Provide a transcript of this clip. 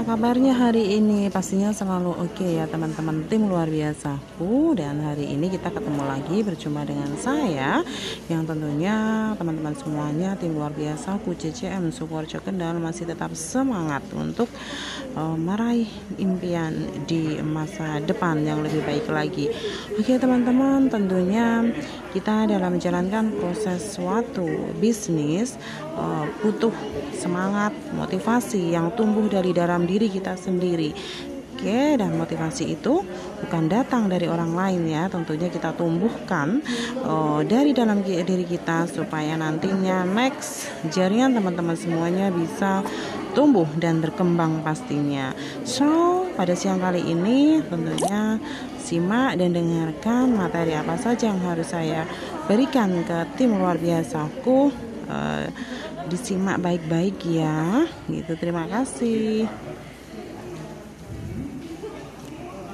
apa kabarnya hari ini? Pastinya selalu oke okay ya teman-teman. Tim luar biasaku. Dan hari ini kita ketemu lagi berjumpa dengan saya Yang tentunya teman-teman semuanya tim luar biasaku CCM Sukoharjo Kendal masih tetap semangat untuk uh, meraih impian di masa depan yang lebih baik lagi. Oke okay, teman-teman tentunya kita dalam menjalankan proses suatu bisnis uh, butuh semangat, motivasi yang tumbuh dari dalam diri kita sendiri. Oke, dan motivasi itu bukan datang dari orang lain ya, tentunya kita tumbuhkan uh, dari dalam diri kita supaya nantinya next jaringan teman-teman semuanya bisa tumbuh dan berkembang pastinya. So, pada siang kali ini tentunya simak dan dengarkan materi apa saja yang harus saya berikan ke tim luar biasaku. Uh, disimak baik-baik ya gitu terima kasih